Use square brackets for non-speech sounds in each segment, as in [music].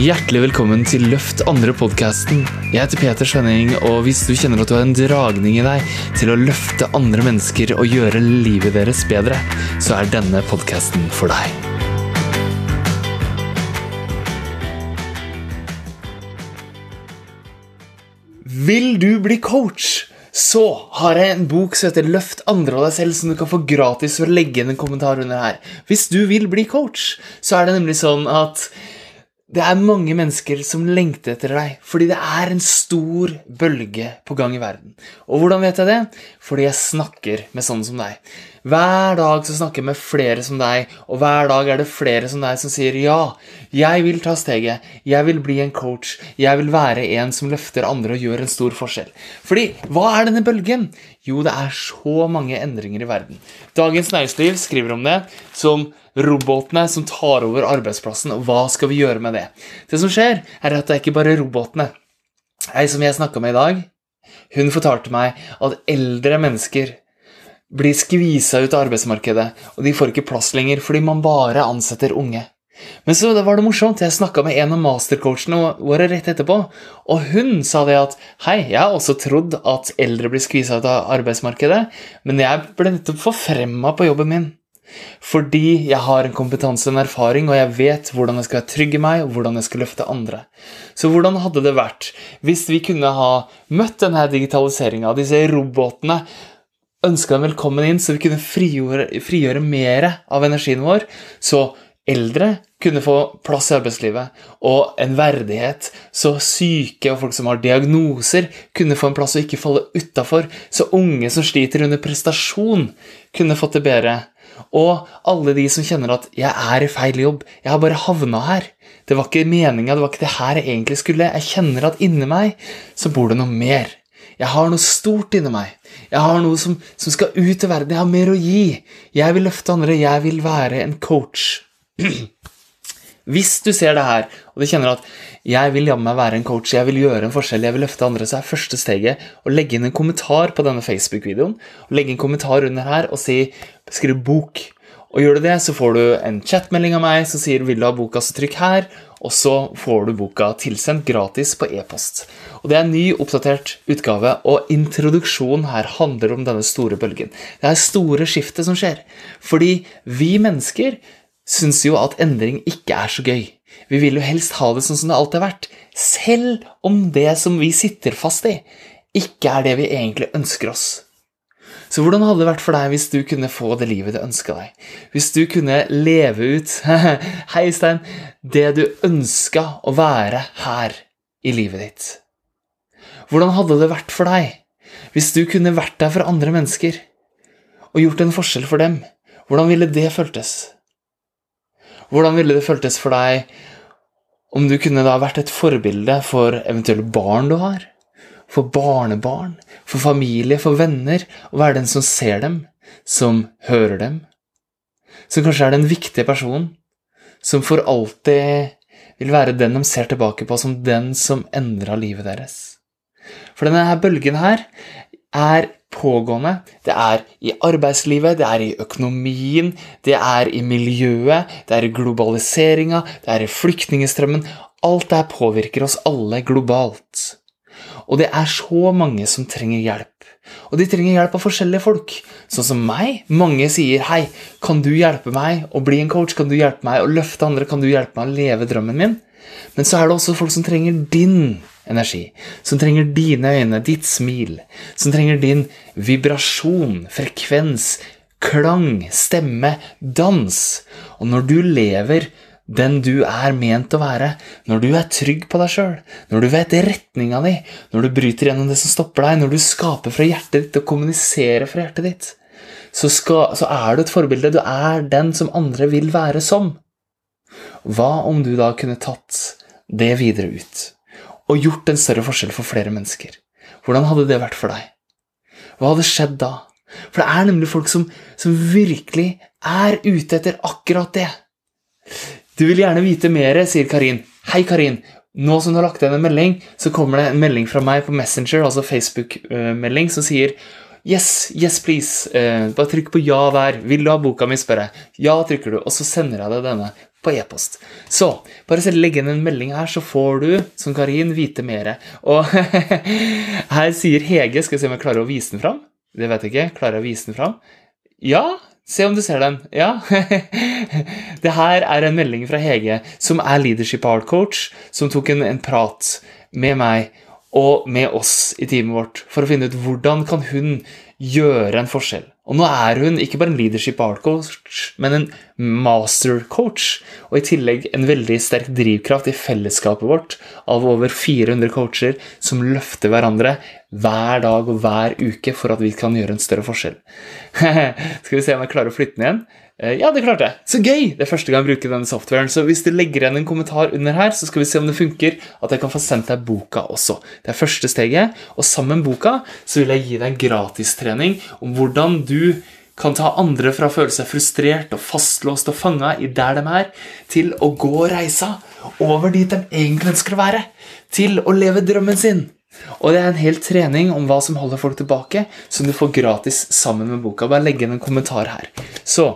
Hjertelig velkommen til Løft andre-podkasten. Jeg heter Peter Svenning, og hvis du kjenner at du har en dragning i deg til å løfte andre mennesker og gjøre livet deres bedre, så er denne podkasten for deg. Vil du bli coach? Så har jeg en bok som heter Løft andre av deg selv, som du kan få gratis ved å legge inn en kommentar under her. Hvis du vil bli coach, så er det nemlig sånn at det er mange mennesker som lengter etter deg, fordi det er en stor bølge på gang i verden. Og hvordan vet jeg det? Fordi jeg snakker med sånne som deg. Hver dag så snakker jeg med flere som deg, og hver dag er det flere som deg som sier ja, jeg vil ta steget, jeg vil bli en coach, jeg vil være en som løfter andre og gjør en stor forskjell. Fordi hva er denne bølgen? Jo, det er så mange endringer i verden. Dagens Næringsliv skriver om det som robotene som tar over arbeidsplassen, og hva skal vi gjøre med det? Det som skjer, er at det er ikke bare robotene. Ei som jeg snakka med i dag, hun fortalte meg at eldre mennesker blir skvisa ut av arbeidsmarkedet, og de får ikke plass lenger fordi man bare ansetter unge. Men så var det morsomt. Jeg snakka med en av mastercoachene våre rett etterpå, og hun sa det at hei, jeg har også trodd at eldre blir skvisa ut av arbeidsmarkedet, men jeg ble nettopp forfremma på jobben min. Fordi jeg har en kompetanse og en erfaring, og jeg vet hvordan jeg skal trygge meg, og hvordan jeg skal løfte andre. Så hvordan hadde det vært hvis vi kunne ha møtt denne digitaliseringa, disse robotene, ønska dem velkommen inn, så vi kunne frigjøre, frigjøre mer av energien vår, så eldre kunne få plass i arbeidslivet, og en verdighet, så syke og folk som har diagnoser, kunne få en plass og ikke falle utafor, så unge som sliter under prestasjon, kunne fått det bedre. Og alle de som kjenner at 'jeg er i feil jobb', 'jeg har bare havna her', det var ikke meninga, det var ikke det her jeg egentlig skulle, jeg kjenner at inni meg så bor det noe mer. Jeg har noe stort inni meg. Jeg har noe som, som skal ut i verden. Jeg har mer å gi. Jeg vil løfte andre. Jeg vil være en coach. [clears throat] Hvis du ser det her, og du kjenner at 'jeg vil jammen meg være en coach', 'jeg vil gjøre en forskjell', 'jeg vil løfte andre', så er første steget å legge inn en kommentar på denne Facebook-videoen. Legge en kommentar under her og si 'skriv bok'. Og gjør du det, så får du en chatmelding av meg som sier 'vil du ha boka, så trykk her', og så får du boka tilsendt gratis på e-post. Og Det er en ny, oppdatert utgave, og introduksjonen her handler om denne store bølgen. Det er store skiftet som skjer. Fordi vi mennesker syns jo at endring ikke er så gøy. Vi vil jo helst ha det sånn som det alltid har vært, selv om det som vi sitter fast i, ikke er det vi egentlig ønsker oss. Så hvordan hadde det vært for deg hvis du kunne få det livet du ønska deg? Hvis du kunne leve ut [laughs] Hei, Stein det du ønska å være her i livet ditt? Hvordan hadde det vært for deg hvis du kunne vært der for andre mennesker og gjort en forskjell for dem? Hvordan ville det føltes? Hvordan ville det føltes for deg om du kunne da vært et forbilde for eventuelle barn du har? For barnebarn? For familie? For venner? Å være den som ser dem? Som hører dem? Som kanskje er den viktige personen? Som for alltid vil være den de ser tilbake på som den som endra livet deres? For denne her bølgen her er pågående. Det er i arbeidslivet, det er i økonomien, det er i miljøet, det er i globaliseringa, det er i flyktningstrømmen. Alt det her påvirker oss alle globalt. Og det er så mange som trenger hjelp. Og de trenger hjelp av forskjellige folk. Sånn som meg. Mange sier 'Hei, kan du hjelpe meg å bli en coach? Kan du hjelpe meg å løfte andre? Kan du hjelpe meg å leve drømmen min?' Men så er det også folk som trenger din energi, som trenger dine øyne, ditt smil, som trenger din vibrasjon, frekvens, klang, stemme, dans. Og når du lever den du er ment å være, når du er trygg på deg sjøl, når du vet retninga di, når du bryter gjennom det som stopper deg, når du skaper fra hjertet ditt og kommuniserer fra hjertet ditt, så, skal, så er du et forbilde. Du er den som andre vil være som. Hva om du da kunne tatt det videre ut? og gjort en større forskjell for flere mennesker. Hvordan hadde det vært for deg? Hva hadde skjedd da? For det er nemlig folk som, som virkelig er ute etter akkurat det. Du vil gjerne vite mer, sier Karin. Hei, Karin. Nå som du har lagt igjen en melding, så kommer det en melding fra meg på Messenger, altså Facebook-melding, som sier Yes, yes, please. Uh, bare trykk på ja der. Vil du ha boka mi, spør jeg. Ja, trykker du, og så sender jeg deg denne på e-post. Så bare selv legg inn en melding her, så får du, som Karin, vite mer. Og [laughs] her sier Hege Skal vi se om jeg klarer å vise den fram? Det vet jeg ikke. Klarer jeg å vise den fram? Ja, se om du ser den. Ja. [laughs] Det her er en melding fra Hege, som er leadership art coach, som tok en, en prat med meg og med oss i teamet vårt for å finne ut hvordan kan hun gjøre en forskjell. Og nå er hun ikke bare en leadership art coach, men en master coach. Og i tillegg en veldig sterk drivkraft i fellesskapet vårt av over 400 coacher som løfter hverandre hver dag og hver uke for at vi kan gjøre en større forskjell. [laughs] Skal vi se om jeg klarer å flytte den igjen. Eh, ja, det klarte jeg. Så gøy! Det er første gang jeg bruker denne softwaren. Så hvis du legger igjen en kommentar under her, så skal vi se om det funker. At jeg kan få sendt deg boka også. Det er første steget. Og sammen med boka så vil jeg gi deg en gratistrening om hvordan du kan ta andre fra å føle seg frustrert og fastlåst og fanga i der de er, til å gå reisa over dit de egentlig ønsker å være. Til å leve drømmen sin. Og det er en hel trening om hva som holder folk tilbake, som du får gratis sammen med boka. Bare legg inn en kommentar her. Så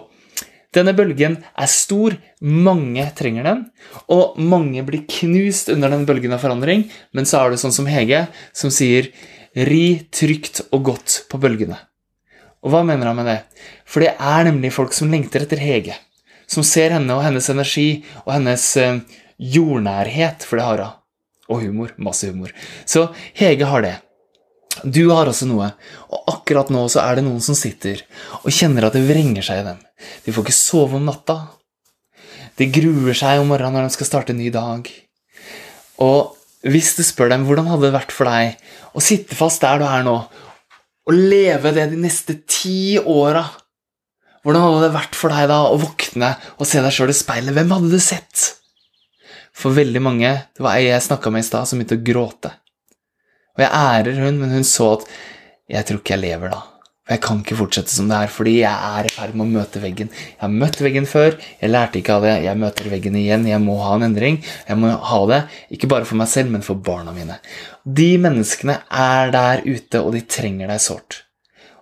denne bølgen er stor, mange trenger den, og mange blir knust under den bølgen av forandring, men så er det sånn som Hege, som sier 'ri trygt og godt på bølgene'. Og hva mener han med det? For det er nemlig folk som lengter etter Hege. Som ser henne og hennes energi og hennes eh, jordnærhet, for det har hun. Og humor. Masse humor. Så Hege har det. Du har også noe, og akkurat nå så er det noen som sitter og kjenner at det vrenger seg i dem. De får ikke sove om natta. De gruer seg om morgenen når de skal starte en ny dag. Og hvis du spør dem hvordan hadde det vært for deg å sitte fast der du er nå, og leve det de neste ti åra Hvordan hadde det vært for deg da å våkne og se deg sjøl i speilet? Hvem hadde du sett? For veldig mange Det var ei jeg snakka med i stad, som begynte å gråte. Og jeg ærer hun, men hun så at jeg tror ikke jeg lever da. For jeg kan ikke fortsette som det er, fordi jeg er i ferd med å møte veggen. Jeg har møtt veggen før, jeg lærte ikke av det, jeg møter veggen igjen. Jeg må ha en endring. Jeg må ha det, ikke bare for meg selv, men for barna mine. De menneskene er der ute, og de trenger deg sårt.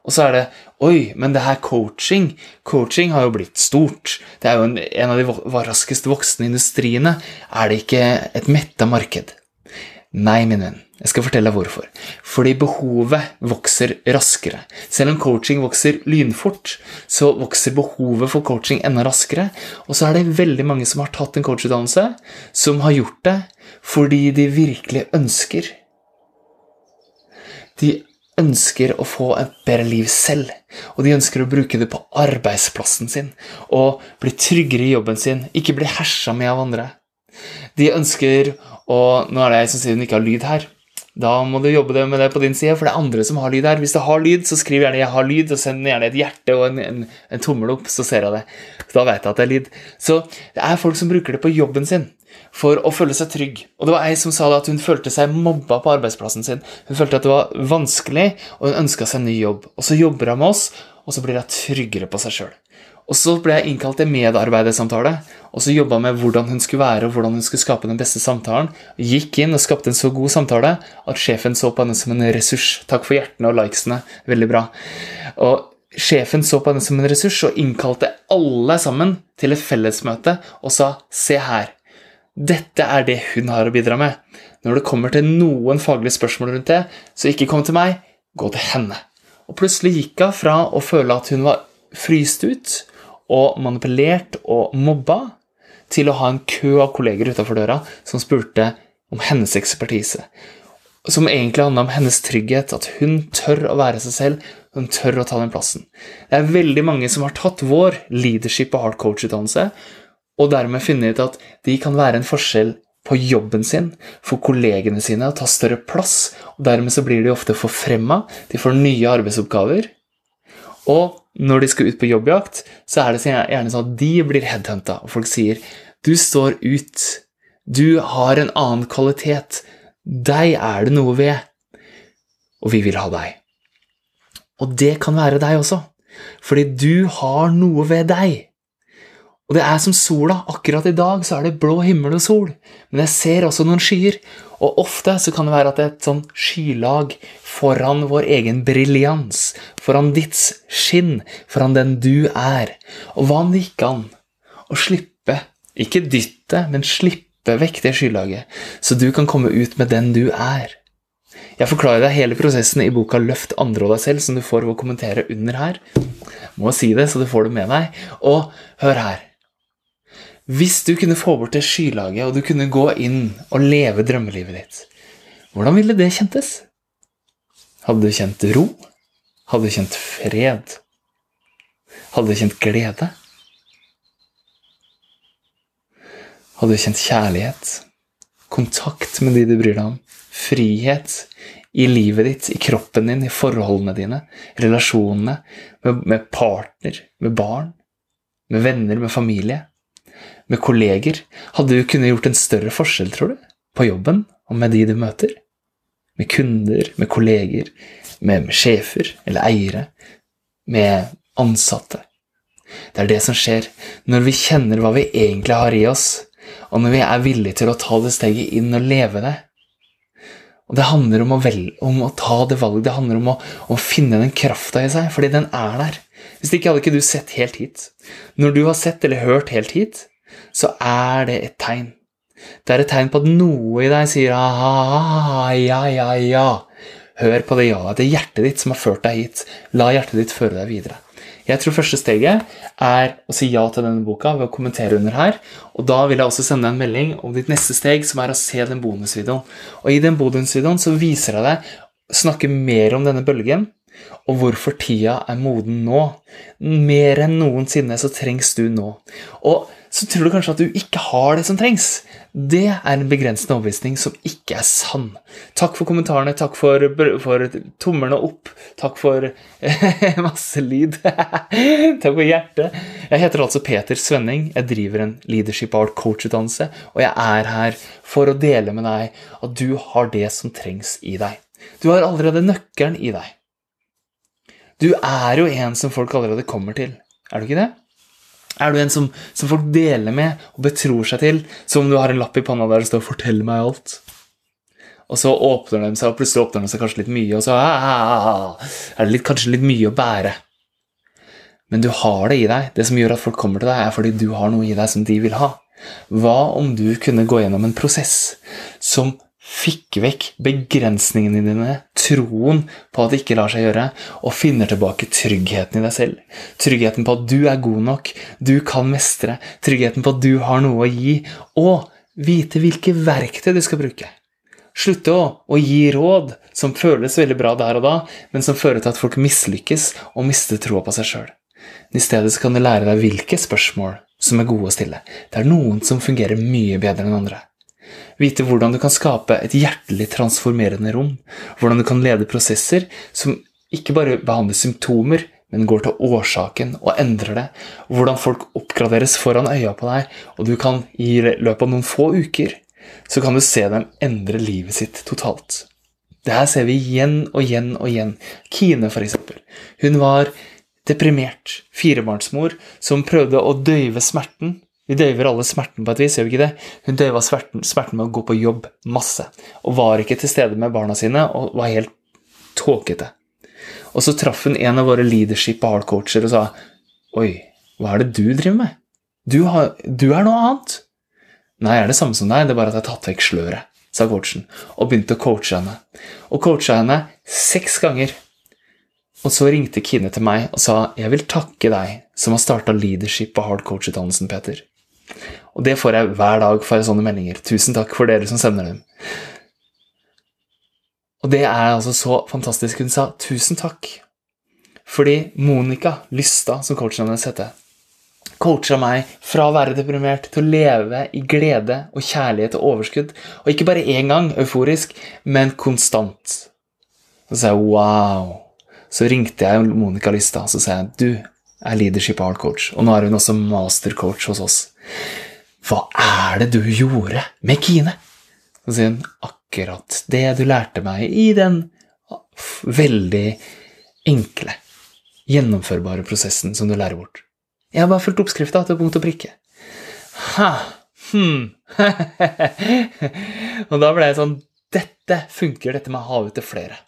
Og så er det Oi, men det her coaching Coaching har jo blitt stort. Det er jo en, en av de raskest voksende industriene. Er det ikke et metta marked? Nei, min venn. Jeg skal fortelle deg hvorfor. Fordi behovet vokser raskere. Selv om coaching vokser lynfort, så vokser behovet for coaching enda raskere. Og så er det veldig mange som har tatt en coachutdannelse, som har gjort det fordi de virkelig ønsker. De ønsker å få et bedre liv selv, og de ønsker å bruke det på arbeidsplassen sin og bli tryggere i jobben sin, ikke bli hersa med av andre. De ønsker å Nå er det jeg som sier hun ikke har lyd her. Da må du jobbe med det på din side, for det er andre som har lyd her. Hvis du har lyd, så skriv gjerne 'jeg har lyd', og send gjerne et hjerte og en, en, en tommel opp, så ser jeg det. Så Da vet jeg at det er lyd. Så det er folk som bruker det på jobben sin for å føle seg trygg. Og det var ei som sa at hun følte seg mobba på arbeidsplassen sin. Hun følte at det var vanskelig, og hun ønska seg en ny jobb. Og så jobber hun med oss, og så blir hun tryggere på seg sjøl. Og så ble jeg innkalt til medarbeidersamtale, og så jobba med hvordan hun skulle være og hvordan hun skulle skape den beste samtalen. Gikk inn og skapte en så god samtale at sjefen så på henne som en ressurs. Takk for hjertene og likesene. Veldig bra. Og sjefen så på henne som en ressurs og innkalte alle sammen til et fellesmøte og sa se her. Dette er det hun har å bidra med. Når det kommer til noen faglige spørsmål rundt det, så ikke kom til meg, gå til henne. Og plutselig gikk hun fra å føle at hun var fryst ut, og manipulert og mobba til å ha en kø av kolleger utafor døra som spurte om hennes ekspertise. Som egentlig handla om hennes trygghet, at hun tør å være seg selv, hun tør å ta den plassen. Det er veldig mange som har tatt vår leadership og hard coach-utdannelse, og dermed funnet ut at de kan være en forskjell på jobben sin, for kollegene sine, og ta større plass. og Dermed så blir de ofte forfremma, de får nye arbeidsoppgaver. Og når de skal ut på jobbjakt, så er det gjerne sånn at de blir headhunta, og folk sier 'du står ut', 'du har en annen kvalitet', 'deg er det noe ved', og vi vil ha deg. Og det kan være deg også, fordi du har noe ved deg. Og det er som sola. Akkurat i dag så er det blå himmel og sol, men jeg ser også noen skyer. Og ofte så kan det være at det er et sånn skylag foran vår egen briljans, foran ditt skinn, foran den du er. Og hva om det gikk an å slippe Ikke dytte, men slippe vekk det skylaget, så du kan komme ut med den du er. Jeg forklarer deg hele prosessen i boka 'Løft andre og deg selv', som du får ved å kommentere under her. Må si det, så du får det med deg. Og hør her. Hvis du kunne få bort det skylaget, og du kunne gå inn og leve drømmelivet ditt, hvordan ville det kjentes? Hadde du kjent ro? Hadde du kjent fred? Hadde du kjent glede? Hadde du kjent kjærlighet? Kontakt med de du bryr deg om? Frihet i livet ditt, i kroppen din, i forholdene dine, relasjonene, med, med partner, med barn, med venner, med familie, med kolleger? Hadde du kunnet gjort en større forskjell, tror du, på jobben og med de du møter? Med kunder, med kolleger, med, med sjefer eller eiere, med ansatte? Det er det som skjer når vi kjenner hva vi egentlig har i oss, og når vi er villige til å ta det steget inn og leve det. Og Det handler om å, velge, om å ta det valget, det handler om å, å finne den krafta i seg, fordi den er der. Hvis ikke hadde ikke du sett helt hit. Når du har sett eller hørt helt hit, så er det et tegn. Det er et tegn på at noe i deg sier ah, ja, ja, ja. Hør på det ja-et. Det er hjertet ditt som har ført deg hit. La hjertet ditt føre deg videre. Jeg tror første steget er å si ja til denne boka ved å kommentere under her. Og da vil jeg også sende deg en melding om ditt neste steg, som er å se den bonusvideoen. Og i den bonusvideoen så viser jeg deg snakke mer om denne bølgen, og hvorfor tida er moden nå. Mer enn noensinne så trengs du nå. Og så tror du kanskje at du ikke har det som trengs. Det er en begrensende overbevisning som ikke er sann. Takk for kommentarene, takk for, for tommelen opp, takk for [laughs] masse lyd. [laughs] takk for hjertet. Jeg heter altså Peter Svenning. Jeg driver en Leadership Art coach-utdannelse, og jeg er her for å dele med deg at du har det som trengs i deg. Du har allerede nøkkelen i deg. Du er jo en som folk allerede kommer til. Er du ikke det? Er du en som, som, folk deler med og betror seg til, som om du har en lapp i panna der det står 'Fortell meg alt'? Og så åpner de seg, og plutselig åpner de seg kanskje litt mye, og så ah, er det litt, kanskje litt mye å bære. Men du har det i deg. Det som gjør at folk kommer til deg, er fordi du har noe i deg som de vil ha. Hva om du kunne gå gjennom en prosess som fikk vekk begrensningene dine, troen på at det ikke lar seg gjøre, og finner tilbake tryggheten i deg selv. Tryggheten på at du er god nok, du kan mestre, tryggheten på at du har noe å gi, og vite hvilke verktøy du skal bruke. Slutte å, å gi råd som føles veldig bra der og da, men som fører til at folk mislykkes og mister troa på seg sjøl. I stedet kan du lære deg hvilke spørsmål som er gode å stille. Det er noen som fungerer mye bedre enn andre. Vite hvordan du kan skape et hjertelig transformerende rom. Hvordan du kan lede prosesser som ikke bare behandler symptomer, men går til årsaken og endrer det. Hvordan folk oppgraderes foran øya på deg, og du kan i løpet av noen få uker så kan du se dem endre livet sitt totalt. Det her ser vi igjen og igjen og igjen. Kine, for eksempel. Hun var deprimert firebarnsmor som prøvde å døyve smerten vi døyver alle smerten på et vis, gjør vi ikke det? Hun døyva smerten, smerten, med å gå på jobb masse, og var ikke til stede med barna sine og var helt tåkete. Og så traff hun en av våre leadership og hardcoacher og sa Oi, hva er det du driver med? Du, har, du er noe annet. Nei, jeg er det samme som deg, det er bare at jeg har tatt vekk sløret, sa coachen, og begynte å coache henne. Og coacha henne seks ganger. Og så ringte Kine til meg og sa jeg vil takke deg som har starta leadership og hard coach-utdannelsen, Peter. Og det får jeg hver dag for sånne meldinger. Tusen takk for dere som sender dem. Og det er altså så fantastisk. Hun sa tusen takk. Fordi Monica Lystad, som coachen hennes heter, coacha meg fra å være deprimert til å leve i glede og kjærlighet og overskudd. Og ikke bare én gang euforisk, men konstant. Så sa jeg wow. Så ringte jeg Monica Lystad og så sa jeg, du er leadership art coach, og nå er hun også mastercoach hos oss. Hva er det du gjorde med Kine? Så sier hun akkurat det du lærte meg i den veldig enkle, gjennomførbare prosessen som du lærer bort. Jeg har bare fulgt oppskrifta til punkt og prikke. Ha, hmm. [laughs] og da ble jeg sånn Dette funker, dette med havet til flere.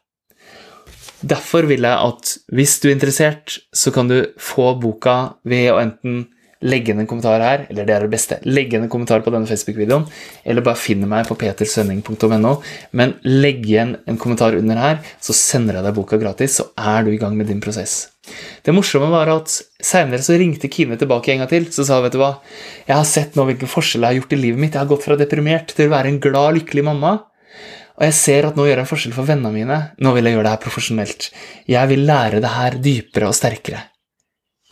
Derfor vil jeg at hvis du er interessert, så kan du få boka ved å enten legge igjen en kommentar her, eller det er det beste. legge igjen en kommentar på denne Facebook-videoen, eller bare finne meg på petersønning.no. Men legg igjen en kommentar under her, så sender jeg deg boka gratis, så er du i gang med din prosess. Det morsomme var at seinere så ringte Kine tilbake en gang til. Så sa vet du hva, jeg har sett nå hvilken forskjell jeg har gjort i livet mitt. Jeg har gått fra deprimert til å være en glad, lykkelig mamma. Og jeg ser at nå gjør jeg en forskjell for vennene mine. Nå vil jeg gjøre det her profesjonelt. Jeg vil lære det her dypere og sterkere.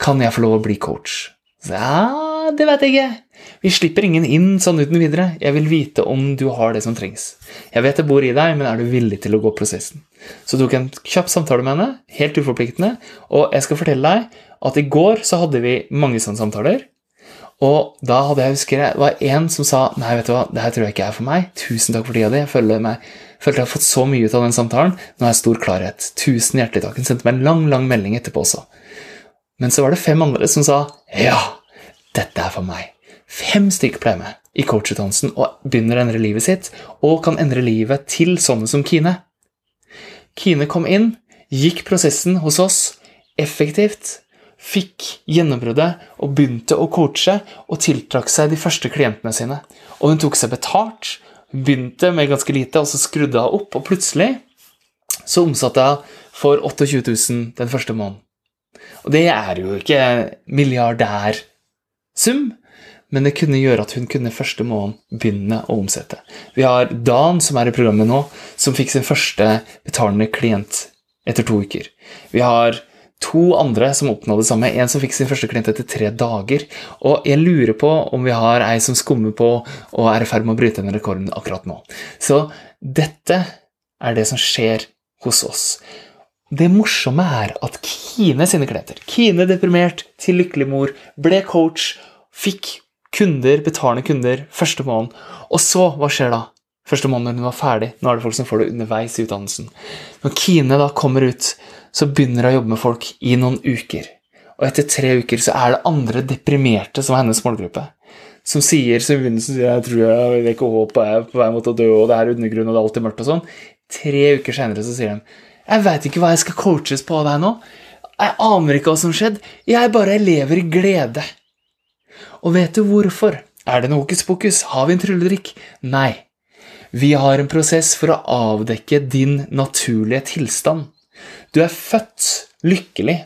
Kan jeg få lov å bli coach? Så, ja, det vet jeg ikke. Vi slipper ingen inn sånn uten videre. Jeg vil vite om du har det som trengs. Jeg vet det bor i deg, men er du villig til å gå prosessen? Så tok jeg en kjapp samtale med henne, helt uforpliktende, og jeg skal fortelle deg at i går så hadde vi mange sånne samtaler. Og da hadde jeg husker det var en som sa nei, vet du hva, det her tror jeg ikke er for meg. Tusen takk for tida di. Jeg følte jeg har fått så mye ut av den samtalen. Nå har jeg stor klarhet. Tusen hjertelig takk. Hun sendte meg en lang, lang melding etterpå også. Men så var det fem andre som sa ja, dette er for meg. Fem stykker pleier med i coachutdannelsen og begynner å endre livet sitt, og kan endre livet til sånne som Kine. Kine kom inn, gikk prosessen hos oss effektivt, fikk gjennombruddet og begynte å coache og tiltrakk seg de første klientene sine. Og hun tok seg betalt, begynte med ganske lite, og så skrudde hun opp, og plutselig så omsatte hun for 28 000 den første måneden. Og det er jo ikke milliardærsum, men det kunne gjøre at hun kunne første måned begynne å omsette. Vi har Dan, som er i programmet nå, som fikk sin første betalende klient etter to uker. Vi har to andre som oppnådde det samme. En som fikk sin første klient etter tre dager. Og jeg lurer på om vi har ei som skummer på og er i ferd med å bryte den rekorden akkurat nå. Så dette er det som skjer hos oss. Det morsomme er at Kine sine klienter, Kine deprimert til lykkelig mor, ble coach, fikk kunder, betalende kunder, første måned. Og så, hva skjer da? Første måneden hun var ferdig. Nå er det folk som får det underveis i utdannelsen. Når Kine da kommer ut så begynner hun å jobbe med folk i noen uker. Og etter tre uker så er det andre deprimerte som er hennes målgruppe. Som sier som begynnelsen jeg tror jeg vet ikke håp, jeg er på vei mot å dø, og det er undergrunn, og det er alltid mørkt og sånn. Tre uker senere så sier de jeg veit ikke hva jeg skal coaches på av deg nå. Jeg aner ikke hva som skjedde. Jeg bare lever i glede. Og vet du hvorfor? Er det noe hokus pokus? Har vi en trylledrikk? Nei. Vi har en prosess for å avdekke din naturlige tilstand. Du er født lykkelig.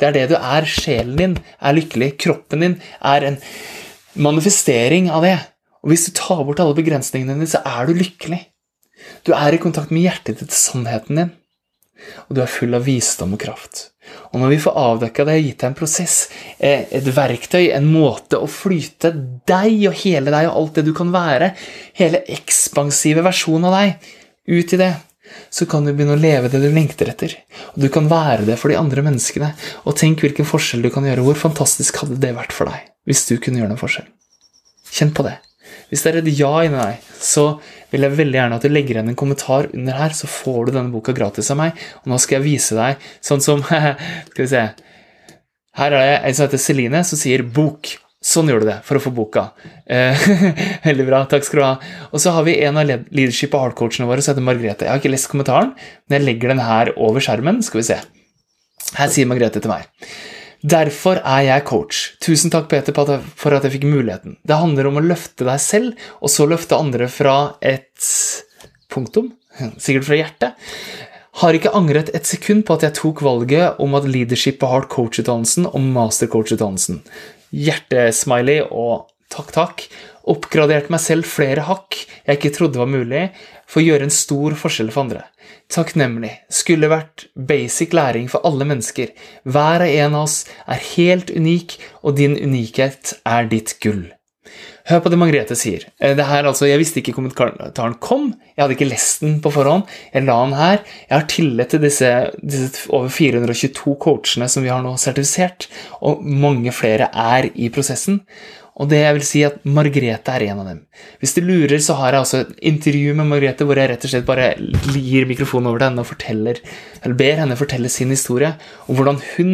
Det er det du er. Sjelen din er lykkelig. Kroppen din er en manifestering av det. Og hvis du tar bort alle begrensningene dine, så er du lykkelig. Du er i kontakt med hjertet ditt, sannheten din. Og du er full av visdom og kraft. Og når vi får avdekka det, og gitt deg en prosess, eh, et verktøy, en måte å flyte deg og hele deg og alt det du kan være, hele ekspansive versjonen av deg, ut i det, så kan du begynne å leve det du lengter etter. Og du kan være det for de andre menneskene. Og tenk hvilken forskjell du kan gjøre. Hvor fantastisk hadde det vært for deg hvis du kunne gjøre noen forskjell? Kjenn på det. Hvis det er et ja inni deg, så vil jeg veldig gjerne at du legger igjen en kommentar under her, så får du denne boka gratis av meg. Og nå skal jeg vise deg sånn som [laughs] Skal vi se Her er det ei som heter Celine, som sier 'bok'. Sånn gjør du det for å få boka. Eh, [laughs] veldig bra. Takk skal du ha. Og så har vi en av leadership- og hardcoachene våre som heter Margrethe. Jeg har ikke lest kommentaren, men jeg legger den her over skjermen. Skal vi se. Her sier Margrethe til meg. Derfor er jeg coach. Tusen takk, Peter, for at jeg fikk muligheten. Det handler om å løfte deg selv, og så løfte andre fra et punktum. [laughs] Sikkert fra hjertet. Har ikke angret et sekund på at jeg tok valget om at leadership og hard coach-utdannelsen og mastercoach-utdannelsen hjertesmiley og takk, takk. Oppgradert meg selv flere hakk jeg ikke trodde var mulig, for å gjøre en stor forskjell for andre. Takknemlig. Skulle vært basic læring for alle mennesker. Hver og en av oss er helt unik, og din unikhet er ditt gull. Hør på det Margrethe sier. Eh, det her, altså, jeg visste ikke kommentaren kom. Jeg hadde ikke lest den på forhånd. Jeg la den her. Jeg har tillit til disse, disse, over 422 coachene som vi har nå sertifisert, og mange flere er i prosessen. Og det jeg vil si at Margrethe er en av dem. Hvis du lurer, så har jeg altså et intervju med Margrethe hvor jeg rett og slett bare gir mikrofonen over til henne og forteller, eller ber henne fortelle sin historie, og hvordan hun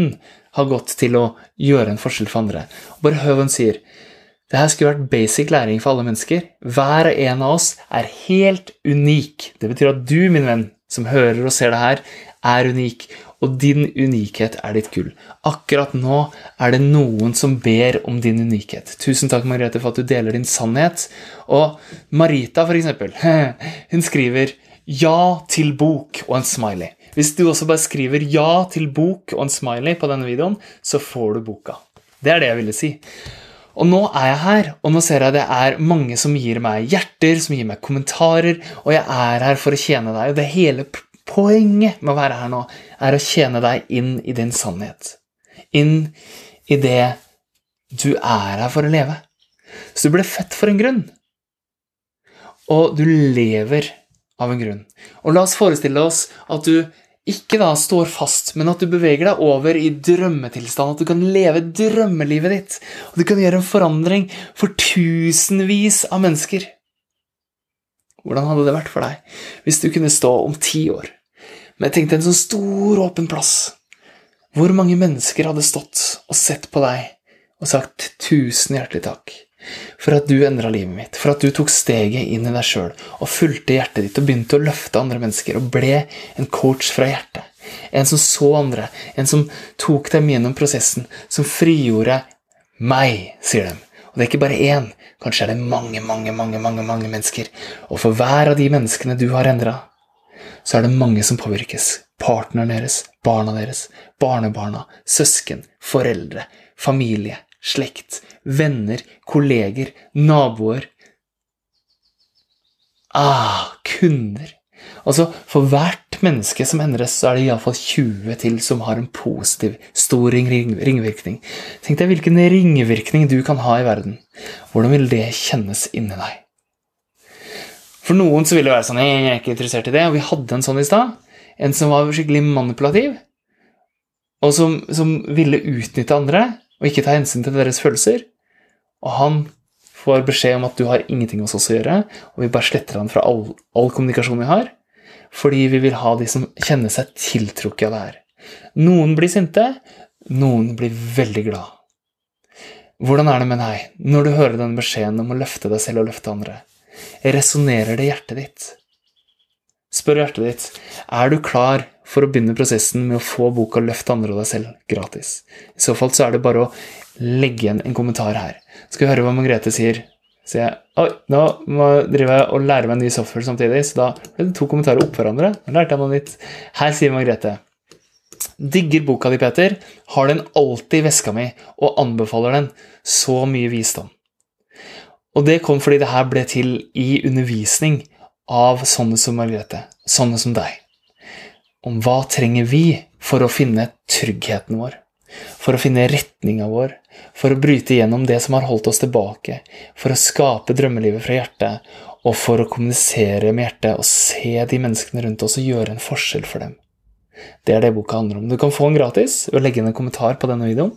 har gått til å gjøre en forskjell for andre. Bare hør hva hun sier. Det her skulle vært basic læring for alle mennesker. Hver og en av oss er helt unik. Det betyr at du, min venn, som hører og ser det her, er unik. og din unikhet er ditt gull. Akkurat nå er det noen som ber om din unikhet. Tusen takk, Margrethe, for at du deler din sannhet. Og Marita, for eksempel, [laughs] hun skriver 'ja til bok' og en smiley. Hvis du også bare skriver 'ja til bok' og en smiley på denne videoen, så får du boka. Det er det jeg ville si. Og nå er jeg her, og nå ser jeg det er mange som gir meg hjerter, som gir meg kommentarer, og jeg er her for å tjene deg. Og det hele poenget med å være her nå er å tjene deg inn i din sannhet. Inn i det du er her for å leve. Så du ble født for en grunn. Og du lever av en grunn. Og la oss forestille oss at du ikke da står fast, men at du beveger deg over i drømmetilstand. At du kan leve drømmelivet ditt. Og du kan gjøre en forandring for tusenvis av mennesker. Hvordan hadde det vært for deg hvis du kunne stå om ti år men jeg tenkte en sånn stor, åpen plass. Hvor mange mennesker hadde stått og sett på deg og sagt tusen hjertelig takk for at du endra livet mitt, for at du tok steget inn i deg sjøl og fulgte hjertet ditt og begynte å løfte andre mennesker og ble en coach fra hjertet. En som så andre, en som tok dem gjennom prosessen, som frigjorde meg, sier dem. Og det er ikke bare én, kanskje er det mange, mange, mange, mange, mange mennesker. Og for hver av de menneskene du har endra, så er det mange som påvirkes. Partneren deres, barna deres, barnebarna, søsken, foreldre, familie, slekt, venner, kolleger, naboer Ah, kunder. Altså, For hvert menneske som endres, så er det iallfall 20 til som har en positiv, stor ring ringvirkning. Tenk deg hvilken ringvirkning du kan ha i verden. Hvordan vil det kjennes inni deg? For noen så vil det være sånn Jeg er ikke interessert i det. Og vi hadde en sånn i stad. En som var skikkelig manipulativ, og som, som, ville utnytte andre og ikke ta hensyn til deres følelser. Og han får beskjed om at du har ingenting hos oss å gjøre, og vi bare sletter han fra all, all kommunikasjon vi har, fordi vi vil ha de som kjenner seg tiltrukket av det her. Noen blir sinte, noen blir veldig glad. Hvordan er det med deg når du hører den beskjeden om å løfte deg selv og løfte andre? Resonnerer det hjertet ditt? Spør hjertet ditt er du klar for å begynne prosessen med å få boka 'Løft andre og deg selv' gratis. I så fall så er det bare å legge igjen en kommentar her. Skal vi høre hva Margrethe sier? Så jeg, Oi, nå driver jeg og lærer meg en ny software samtidig, så da ble det to kommentarer opp hverandre. Nå lærte jeg noe nytt. Her sier Margrethe Digger boka di, Peter. Har den alltid i veska mi og anbefaler den. Så mye visdom. Og det kom fordi det her ble til i undervisning av sånne som Margrethe, sånne som deg. Om hva trenger vi for å finne tryggheten vår, for å finne retninga vår, for å bryte gjennom det som har holdt oss tilbake, for å skape drømmelivet fra hjertet, og for å kommunisere med hjertet og se de menneskene rundt oss og gjøre en forskjell for dem. Det er det boka handler om. Du kan få den gratis ved å legge inn en kommentar på denne videoen.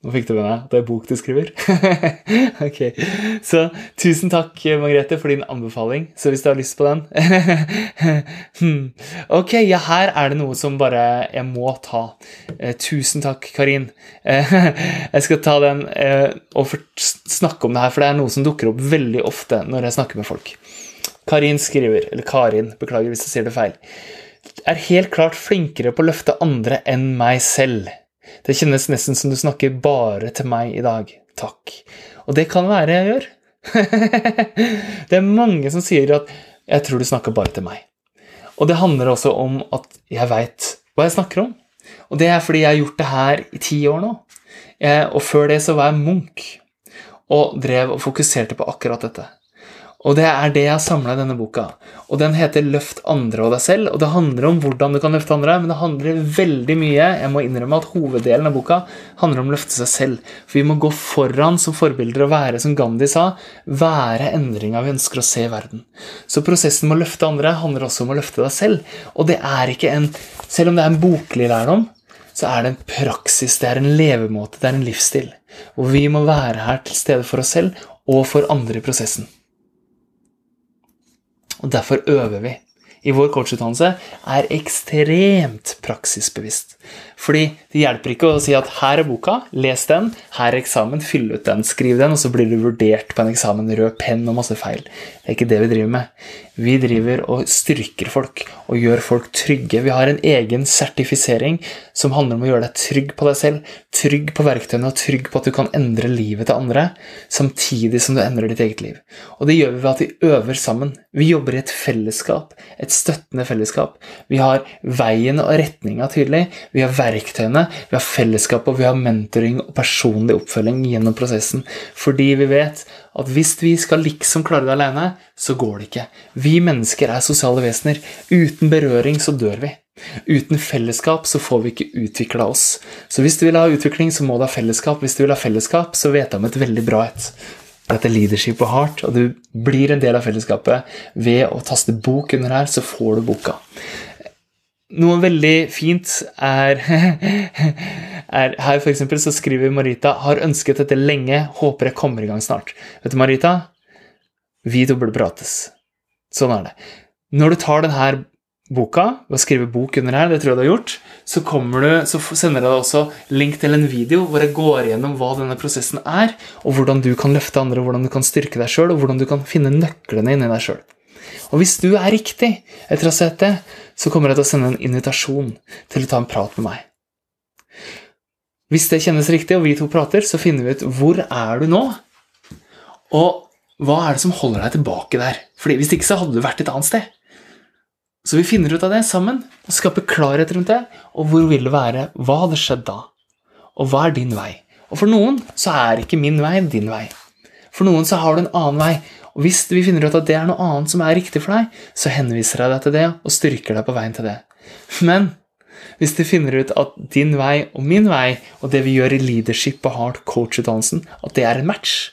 Nå fikk du med deg at det er bok du skriver? [laughs] ok. Så tusen takk, Margrethe, for din anbefaling. Så hvis du har lyst på den [laughs] hmm. Ok, ja, her er det noe som bare jeg må ta. Eh, tusen takk, Karin. Eh, [laughs] jeg skal ta den eh, og snakke om det her, for det er noe som dukker opp veldig ofte når jeg snakker med folk. Karin skriver, eller Karin, beklager hvis jeg sier det feil, er helt klart flinkere på å løfte andre enn meg selv. Det kjennes nesten som du snakker bare til meg i dag. Takk. Og det kan være jeg gjør. [laughs] det er mange som sier at 'jeg tror du snakker bare til meg'. Og det handler også om at jeg veit hva jeg snakker om. Og det er fordi jeg har gjort det her i ti år nå. Og før det så var jeg munk og drev og fokuserte på akkurat dette. Og det er det jeg har samla i denne boka. Og den heter 'Løft andre og deg selv'. Og det handler om hvordan du kan løfte andre, men det handler veldig mye Jeg må innrømme at hoveddelen av boka handler om å løfte seg selv. For vi må gå foran som forbilder og være, som Gandhi sa, være endringa vi ønsker å se i verden. Så prosessen med å løfte andre handler også om å løfte deg selv. Og det er ikke en Selv om det er en boklig lærdom, så er det en praksis, det er en levemåte, det er en livsstil. Og vi må være her til stede for oss selv og for andre i prosessen. Og derfor øver vi. I vår coachutdannelse er ekstremt praksisbevisst. Fordi det hjelper ikke å si at her er boka, les den, her er eksamen, fyll ut den, skriv den, og så blir du vurdert på en eksamen, rød penn og masse feil. Det er ikke det vi driver med. Vi driver og styrker folk og gjør folk trygge. Vi har en egen sertifisering som handler om å gjøre deg trygg på deg selv, trygg på verktøyene og trygg på at du kan endre livet til andre, samtidig som du endrer ditt eget liv. Og det gjør vi ved at vi øver sammen. Vi jobber i et fellesskap, et støttende fellesskap. Vi har veien og retninga tydelig. Vi har verktøyene, vi har fellesskap, og vi har mentoring og personlig oppfølging gjennom prosessen. Fordi vi vet at hvis vi skal liksom klare det alene, så går det ikke. Vi mennesker er sosiale vesener. Uten berøring så dør vi. Uten fellesskap så får vi ikke utvikla oss. Så hvis du vil ha utvikling, så må du ha fellesskap. Hvis du vil ha fellesskap, så vet jeg om et veldig bra et. Dette er leadership og heart, og du blir en del av fellesskapet ved å taste bok under her, så får du boka. Noe veldig fint er, [laughs] er Her for eksempel, så skriver Marita har ønsket dette lenge, håper jeg kommer i gang snart. Vet du, Marita? Vi to burde prates. Sånn er det. Når du tar denne boka ved å skrive bok under her, det tror jeg du har gjort, så, du, så sender jeg deg også link til en video hvor jeg går gjennom hva denne prosessen er, og hvordan du kan løfte andre, hvordan du kan styrke deg sjøl, og hvordan du kan finne nøklene inni deg sjøl. Og hvis du er riktig etter å ha sett det, så kommer jeg til å sende en invitasjon til å ta en prat med meg. Hvis det kjennes riktig, og vi to prater, så finner vi ut hvor er du nå, og hva er det som holder deg tilbake der? Fordi Hvis ikke så hadde du vært et annet sted. Så vi finner ut av det sammen og skaper klarhet rundt det. Og hvor vil det være? Hva hadde skjedd da? Og hva er din vei? Og for noen så er ikke min vei din vei. For noen så har du en annen vei, og Hvis vi finner ut at det er noe annet som er riktig for deg, så henviser jeg deg til det og styrker deg på veien til det. Men hvis du finner ut at din vei og min vei og det vi gjør i leadership og hard coach-utdannelsen, at det er en match,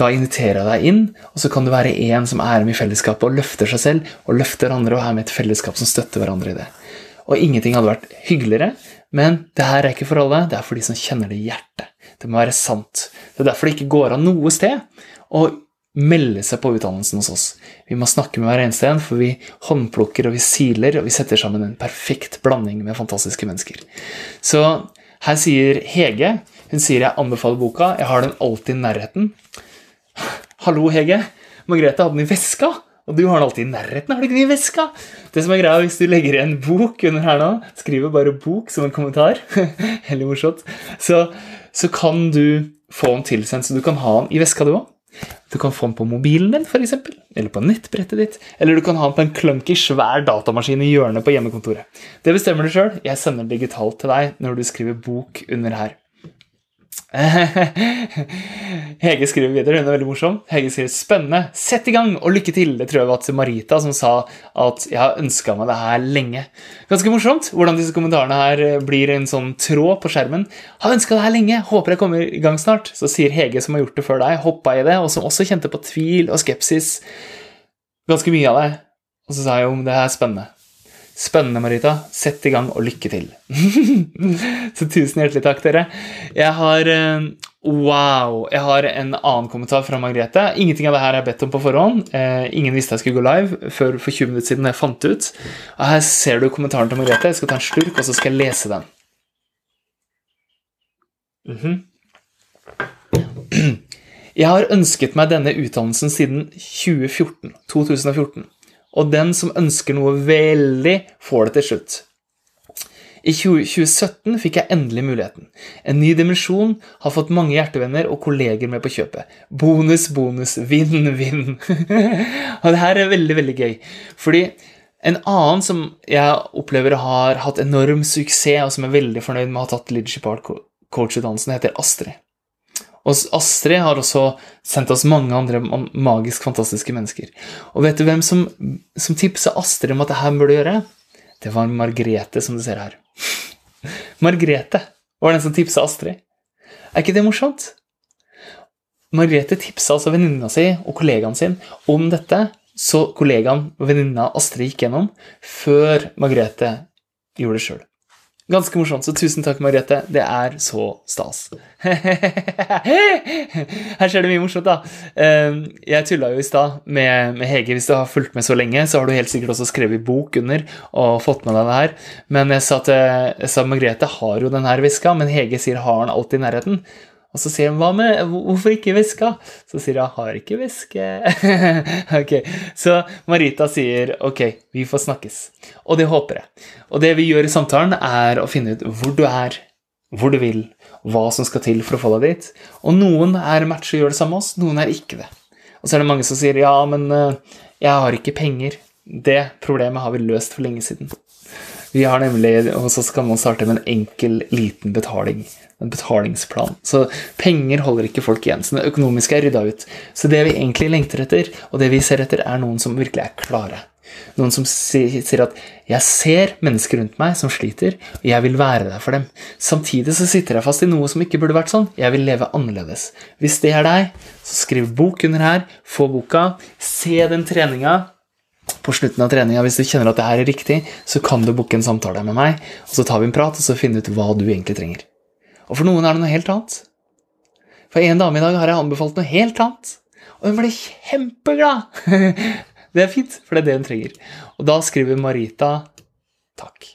da inviterer jeg deg inn, og så kan du være en som er med i fellesskapet og løfter seg selv og løfter andre og er med i et fellesskap som støtter hverandre i det. Og ingenting hadde vært hyggeligere, men det her er ikke for alle, det er for de som kjenner det i hjertet. Det må være sant. Det er derfor det ikke går an noe sted å melde seg på utdannelsen hos oss. Vi må snakke med hver eneste en, for vi håndplukker og vi siler, og vi setter sammen en perfekt blanding med fantastiske mennesker. Så her sier Hege Hun sier jeg anbefaler boka. Jeg har den alltid i nærheten. Hallo, Hege. Margrethe hadde den i veska. Og du har den alltid i nærheten. Har du ikke den i veska? Det som er greia, Hvis du legger igjen bok under her nå, skriver bare 'bok' som en kommentar, [laughs] heller morsomt, så, så kan du få den tilsendt, så du kan ha den i veska, du òg. Du kan få den på mobilen din, f.eks., eller på nettbrettet ditt. Eller du kan ha den på en clunky, svær datamaskin i hjørnet på hjemmekontoret. Det bestemmer du sjøl. Jeg sender digitalt til deg når du skriver bok under her. [laughs] Hege skriver videre, hun er veldig morsom. Hege skriver 'spennende', sett i gang og lykke til. Det tror jeg var til Marita som sa at 'jeg har ønska meg det her lenge'. Ganske morsomt hvordan disse kommentarene her blir en sånn tråd på skjermen. 'Har ønska det her lenge, håper jeg kommer i gang snart'. Så sier Hege, som har gjort det før deg, hoppa i det, og som også kjente på tvil og skepsis. Ganske mye av det. Og så sa jeg jo det er spennende. Spennende, Marita. Sett i gang, og lykke til. [laughs] så tusen hjertelig takk, dere. Jeg har eh, Wow! Jeg har en annen kommentar fra Margrethe. Ingenting av det her er bedt om på forhånd. Eh, ingen visste jeg skulle gå live før for 20 minutter siden jeg fant ut. Og her ser du kommentaren til Margrethe. Jeg skal ta en slurk, og så skal jeg lese den. Mm -hmm. Jeg har ønsket meg denne utdannelsen siden 2014. 2014 og den som ønsker noe veldig, får det til slutt. I 2017 fikk jeg endelig muligheten. En ny dimensjon har fått mange hjertevenner og kolleger med på kjøpet. Bonus, bonus, vinn, vinn. [laughs] og det her er veldig, veldig gøy. Fordi en annen som jeg opplever har hatt enorm suksess, og som er veldig fornøyd med å ha tatt Leadership Art Coach-utdannelsen, heter Astrid. Og Astrid har også sendt oss mange andre magisk fantastiske mennesker. Og vet du hvem som, som tipsa Astrid om at det her burde gjøre? Det var Margrethe, som du ser her. [laughs] Margrethe var den som tipsa Astrid. Er ikke det morsomt? Margrethe tipsa altså venninna si og kollegaen sin om dette, så kollegaen og venninna Astrid gikk gjennom, før Margrethe gjorde det sjøl. Ganske morsomt, så tusen takk, Mariette. Det er så stas. [laughs] Her skjer det mye morsomt, da. Ehm, jeg tulla jo i stad med, med, Hege. Hvis du har fulgt med så lenge, så har du helt sikkert også skrevet bok under og fått med deg det her. Men jeg sa at Margrethe har jo den her veska, men Hege sier har den alltid i nærheten. Og så sier hun hva med Hvorfor ikke veska? Så sier hun har ikke veske. [laughs] ok, Så Marita sier ok, vi får snakkes. Og det håper jeg. Og det vi gjør i samtalen, er å finne ut hvor du er, hvor du vil, hva som skal til for å få deg dit. Og noen er match og gjør det samme med oss, noen er ikke det. Og så er det mange som sier ja, men uh, jeg har ikke penger. Det problemet har vi løst for lenge siden. Vi har nemlig, og så skal man starte med en enkel, liten betaling. En betalingsplan. Så penger holder ikke folk igjen. Så det økonomiske er rydda ut. Så det vi egentlig lengter etter, og det vi ser etter, er noen som virkelig er klare. Noen som sier at 'jeg ser mennesker rundt meg som sliter, og jeg vil være der for dem'. Samtidig så sitter jeg fast i noe som ikke burde vært sånn. Jeg vil leve annerledes. Hvis det er deg, så skriv bok under her. Få boka. Se den treninga på slutten av treninga, hvis du kjenner at det her er riktig, så kan du booke en samtale med meg, og så tar vi en prat og så finner ut hva du egentlig trenger. Og for noen er det noe helt annet. For en dame i dag har jeg anbefalt noe helt annet, og hun ble kjempeglad! [laughs] det er fint, for det er det hun trenger. Og da skriver Marita takk.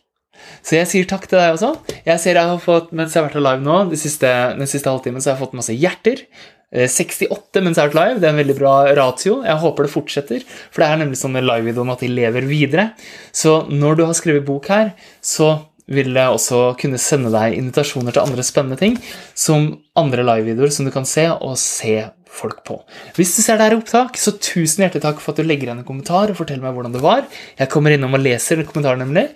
Så jeg sier takk til deg også. Jeg ser jeg har fått, Mens jeg har vært live nå, de siste, den siste halvtimen, så har jeg fått masse hjerter. 68 eh, mens vært live. Det er en veldig bra ratio. Jeg håper det fortsetter. For det er nemlig sånn med om at de lever videre. Så når du har skrevet bok her, så vil jeg også kunne sende deg invitasjoner til andre spennende ting, som andre livevideoer som du kan se, og se folk på. Hvis du ser det her i opptak, så tusen hjertelig takk for at du legger igjen en kommentar og forteller meg hvordan det var. Jeg kommer innom og leser kommentaren, nemlig.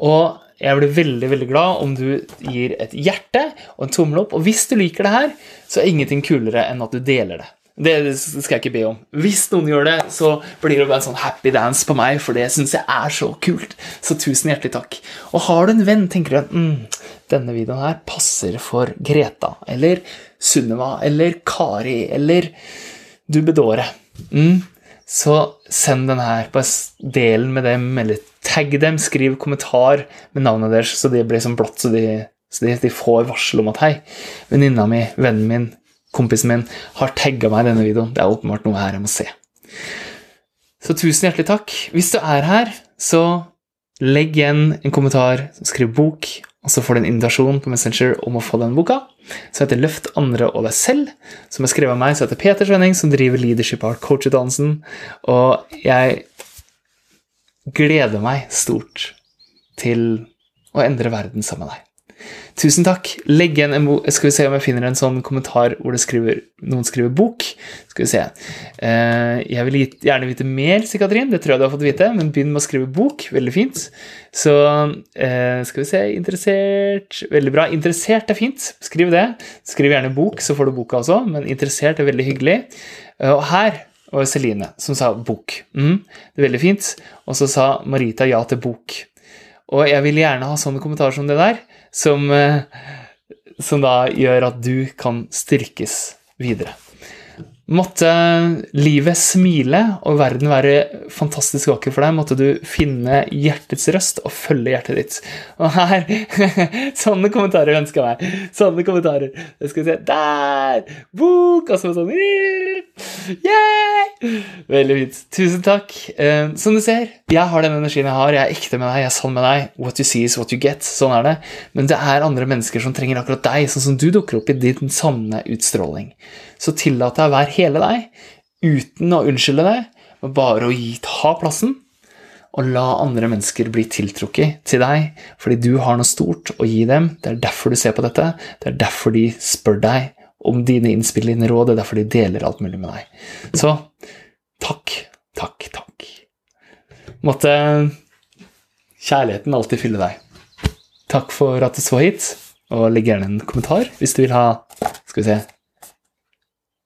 Og jeg blir veldig veldig glad om du gir et hjerte og en tommel opp. Og hvis du liker det her, så er ingenting kulere enn at du deler det. Det skal jeg ikke be om. Hvis noen gjør det, så blir det bare en sånn happy dance på meg, for det syns jeg er så kult. Så tusen hjertelig takk. Og har du en venn, tenker du mm, denne videoen her passer for Greta, eller Sunniva, eller Kari, eller Dubedore. Mm, så send den her Bare delen med dem, eller tagg dem, skriv kommentar med navnet deres, så de blir sånn blått, så de, så de, de får varsel om at hei, venninna mi, vennen min, kompisen min har tagga meg i denne videoen. Det er åpenbart noe her jeg må se. Så tusen hjertelig takk. Hvis du er her, så legg igjen en kommentar, skriv bok, og så får du en invitasjon på Messenger om å få den boka som heter Løft andre og deg selv, som er skrevet av meg, som heter Peter Svenning, som driver Leadership Art Coach-utdannelsen. Og jeg gleder meg stort til å endre verden sammen med deg. Tusen takk. Legg igjen en bok Skal vi se om jeg finner en sånn kommentar hvor skriver, noen skriver bok. Skal vi se. Uh, jeg vil gjerne vite mer, sier Katrin. Det tror jeg du har fått vite. Men begynn med å skrive bok. Veldig fint. Så uh, skal vi se Interessert Veldig bra. Interessert er fint. Skriv det. Skriv gjerne bok, så får du boka også. Men interessert er veldig hyggelig. Uh, og her var Celine som sa bok. Mm, det er veldig fint. Og så sa Marita ja til bok. Og jeg vil gjerne ha sånne kommentarer som det der som, eh, som da gjør at du kan styrkes videre. Måtte livet smile og verden være fantastisk vakker for deg. Måtte du finne hjertets røst og følge hjertet ditt. Og her [laughs] Sånne kommentarer ønsker jeg meg. Sånne kommentarer. Jeg skal se Der! Bok! Og så sånn Yeah! Veldig fint. Tusen takk. Uh, som du ser, jeg har den energien jeg har. Jeg er ekte med deg, jeg er sann med deg. What you see is what you get. Sånn er det. Men det er andre mennesker som trenger akkurat deg, sånn som du dukker opp i din sanne utstråling så tillat deg å være hele deg, uten å unnskylde deg, men bare å gi, ta plassen, og la andre mennesker bli tiltrukket til deg, fordi du har noe stort å gi dem. Det er derfor du ser på dette, det er derfor de spør deg om dine innspill, dine råd, det er derfor de deler alt mulig med deg. Så takk, takk, takk. Måtte kjærligheten alltid fylle deg. Takk for at du så hit, og legg gjerne en kommentar hvis du vil ha Skal vi se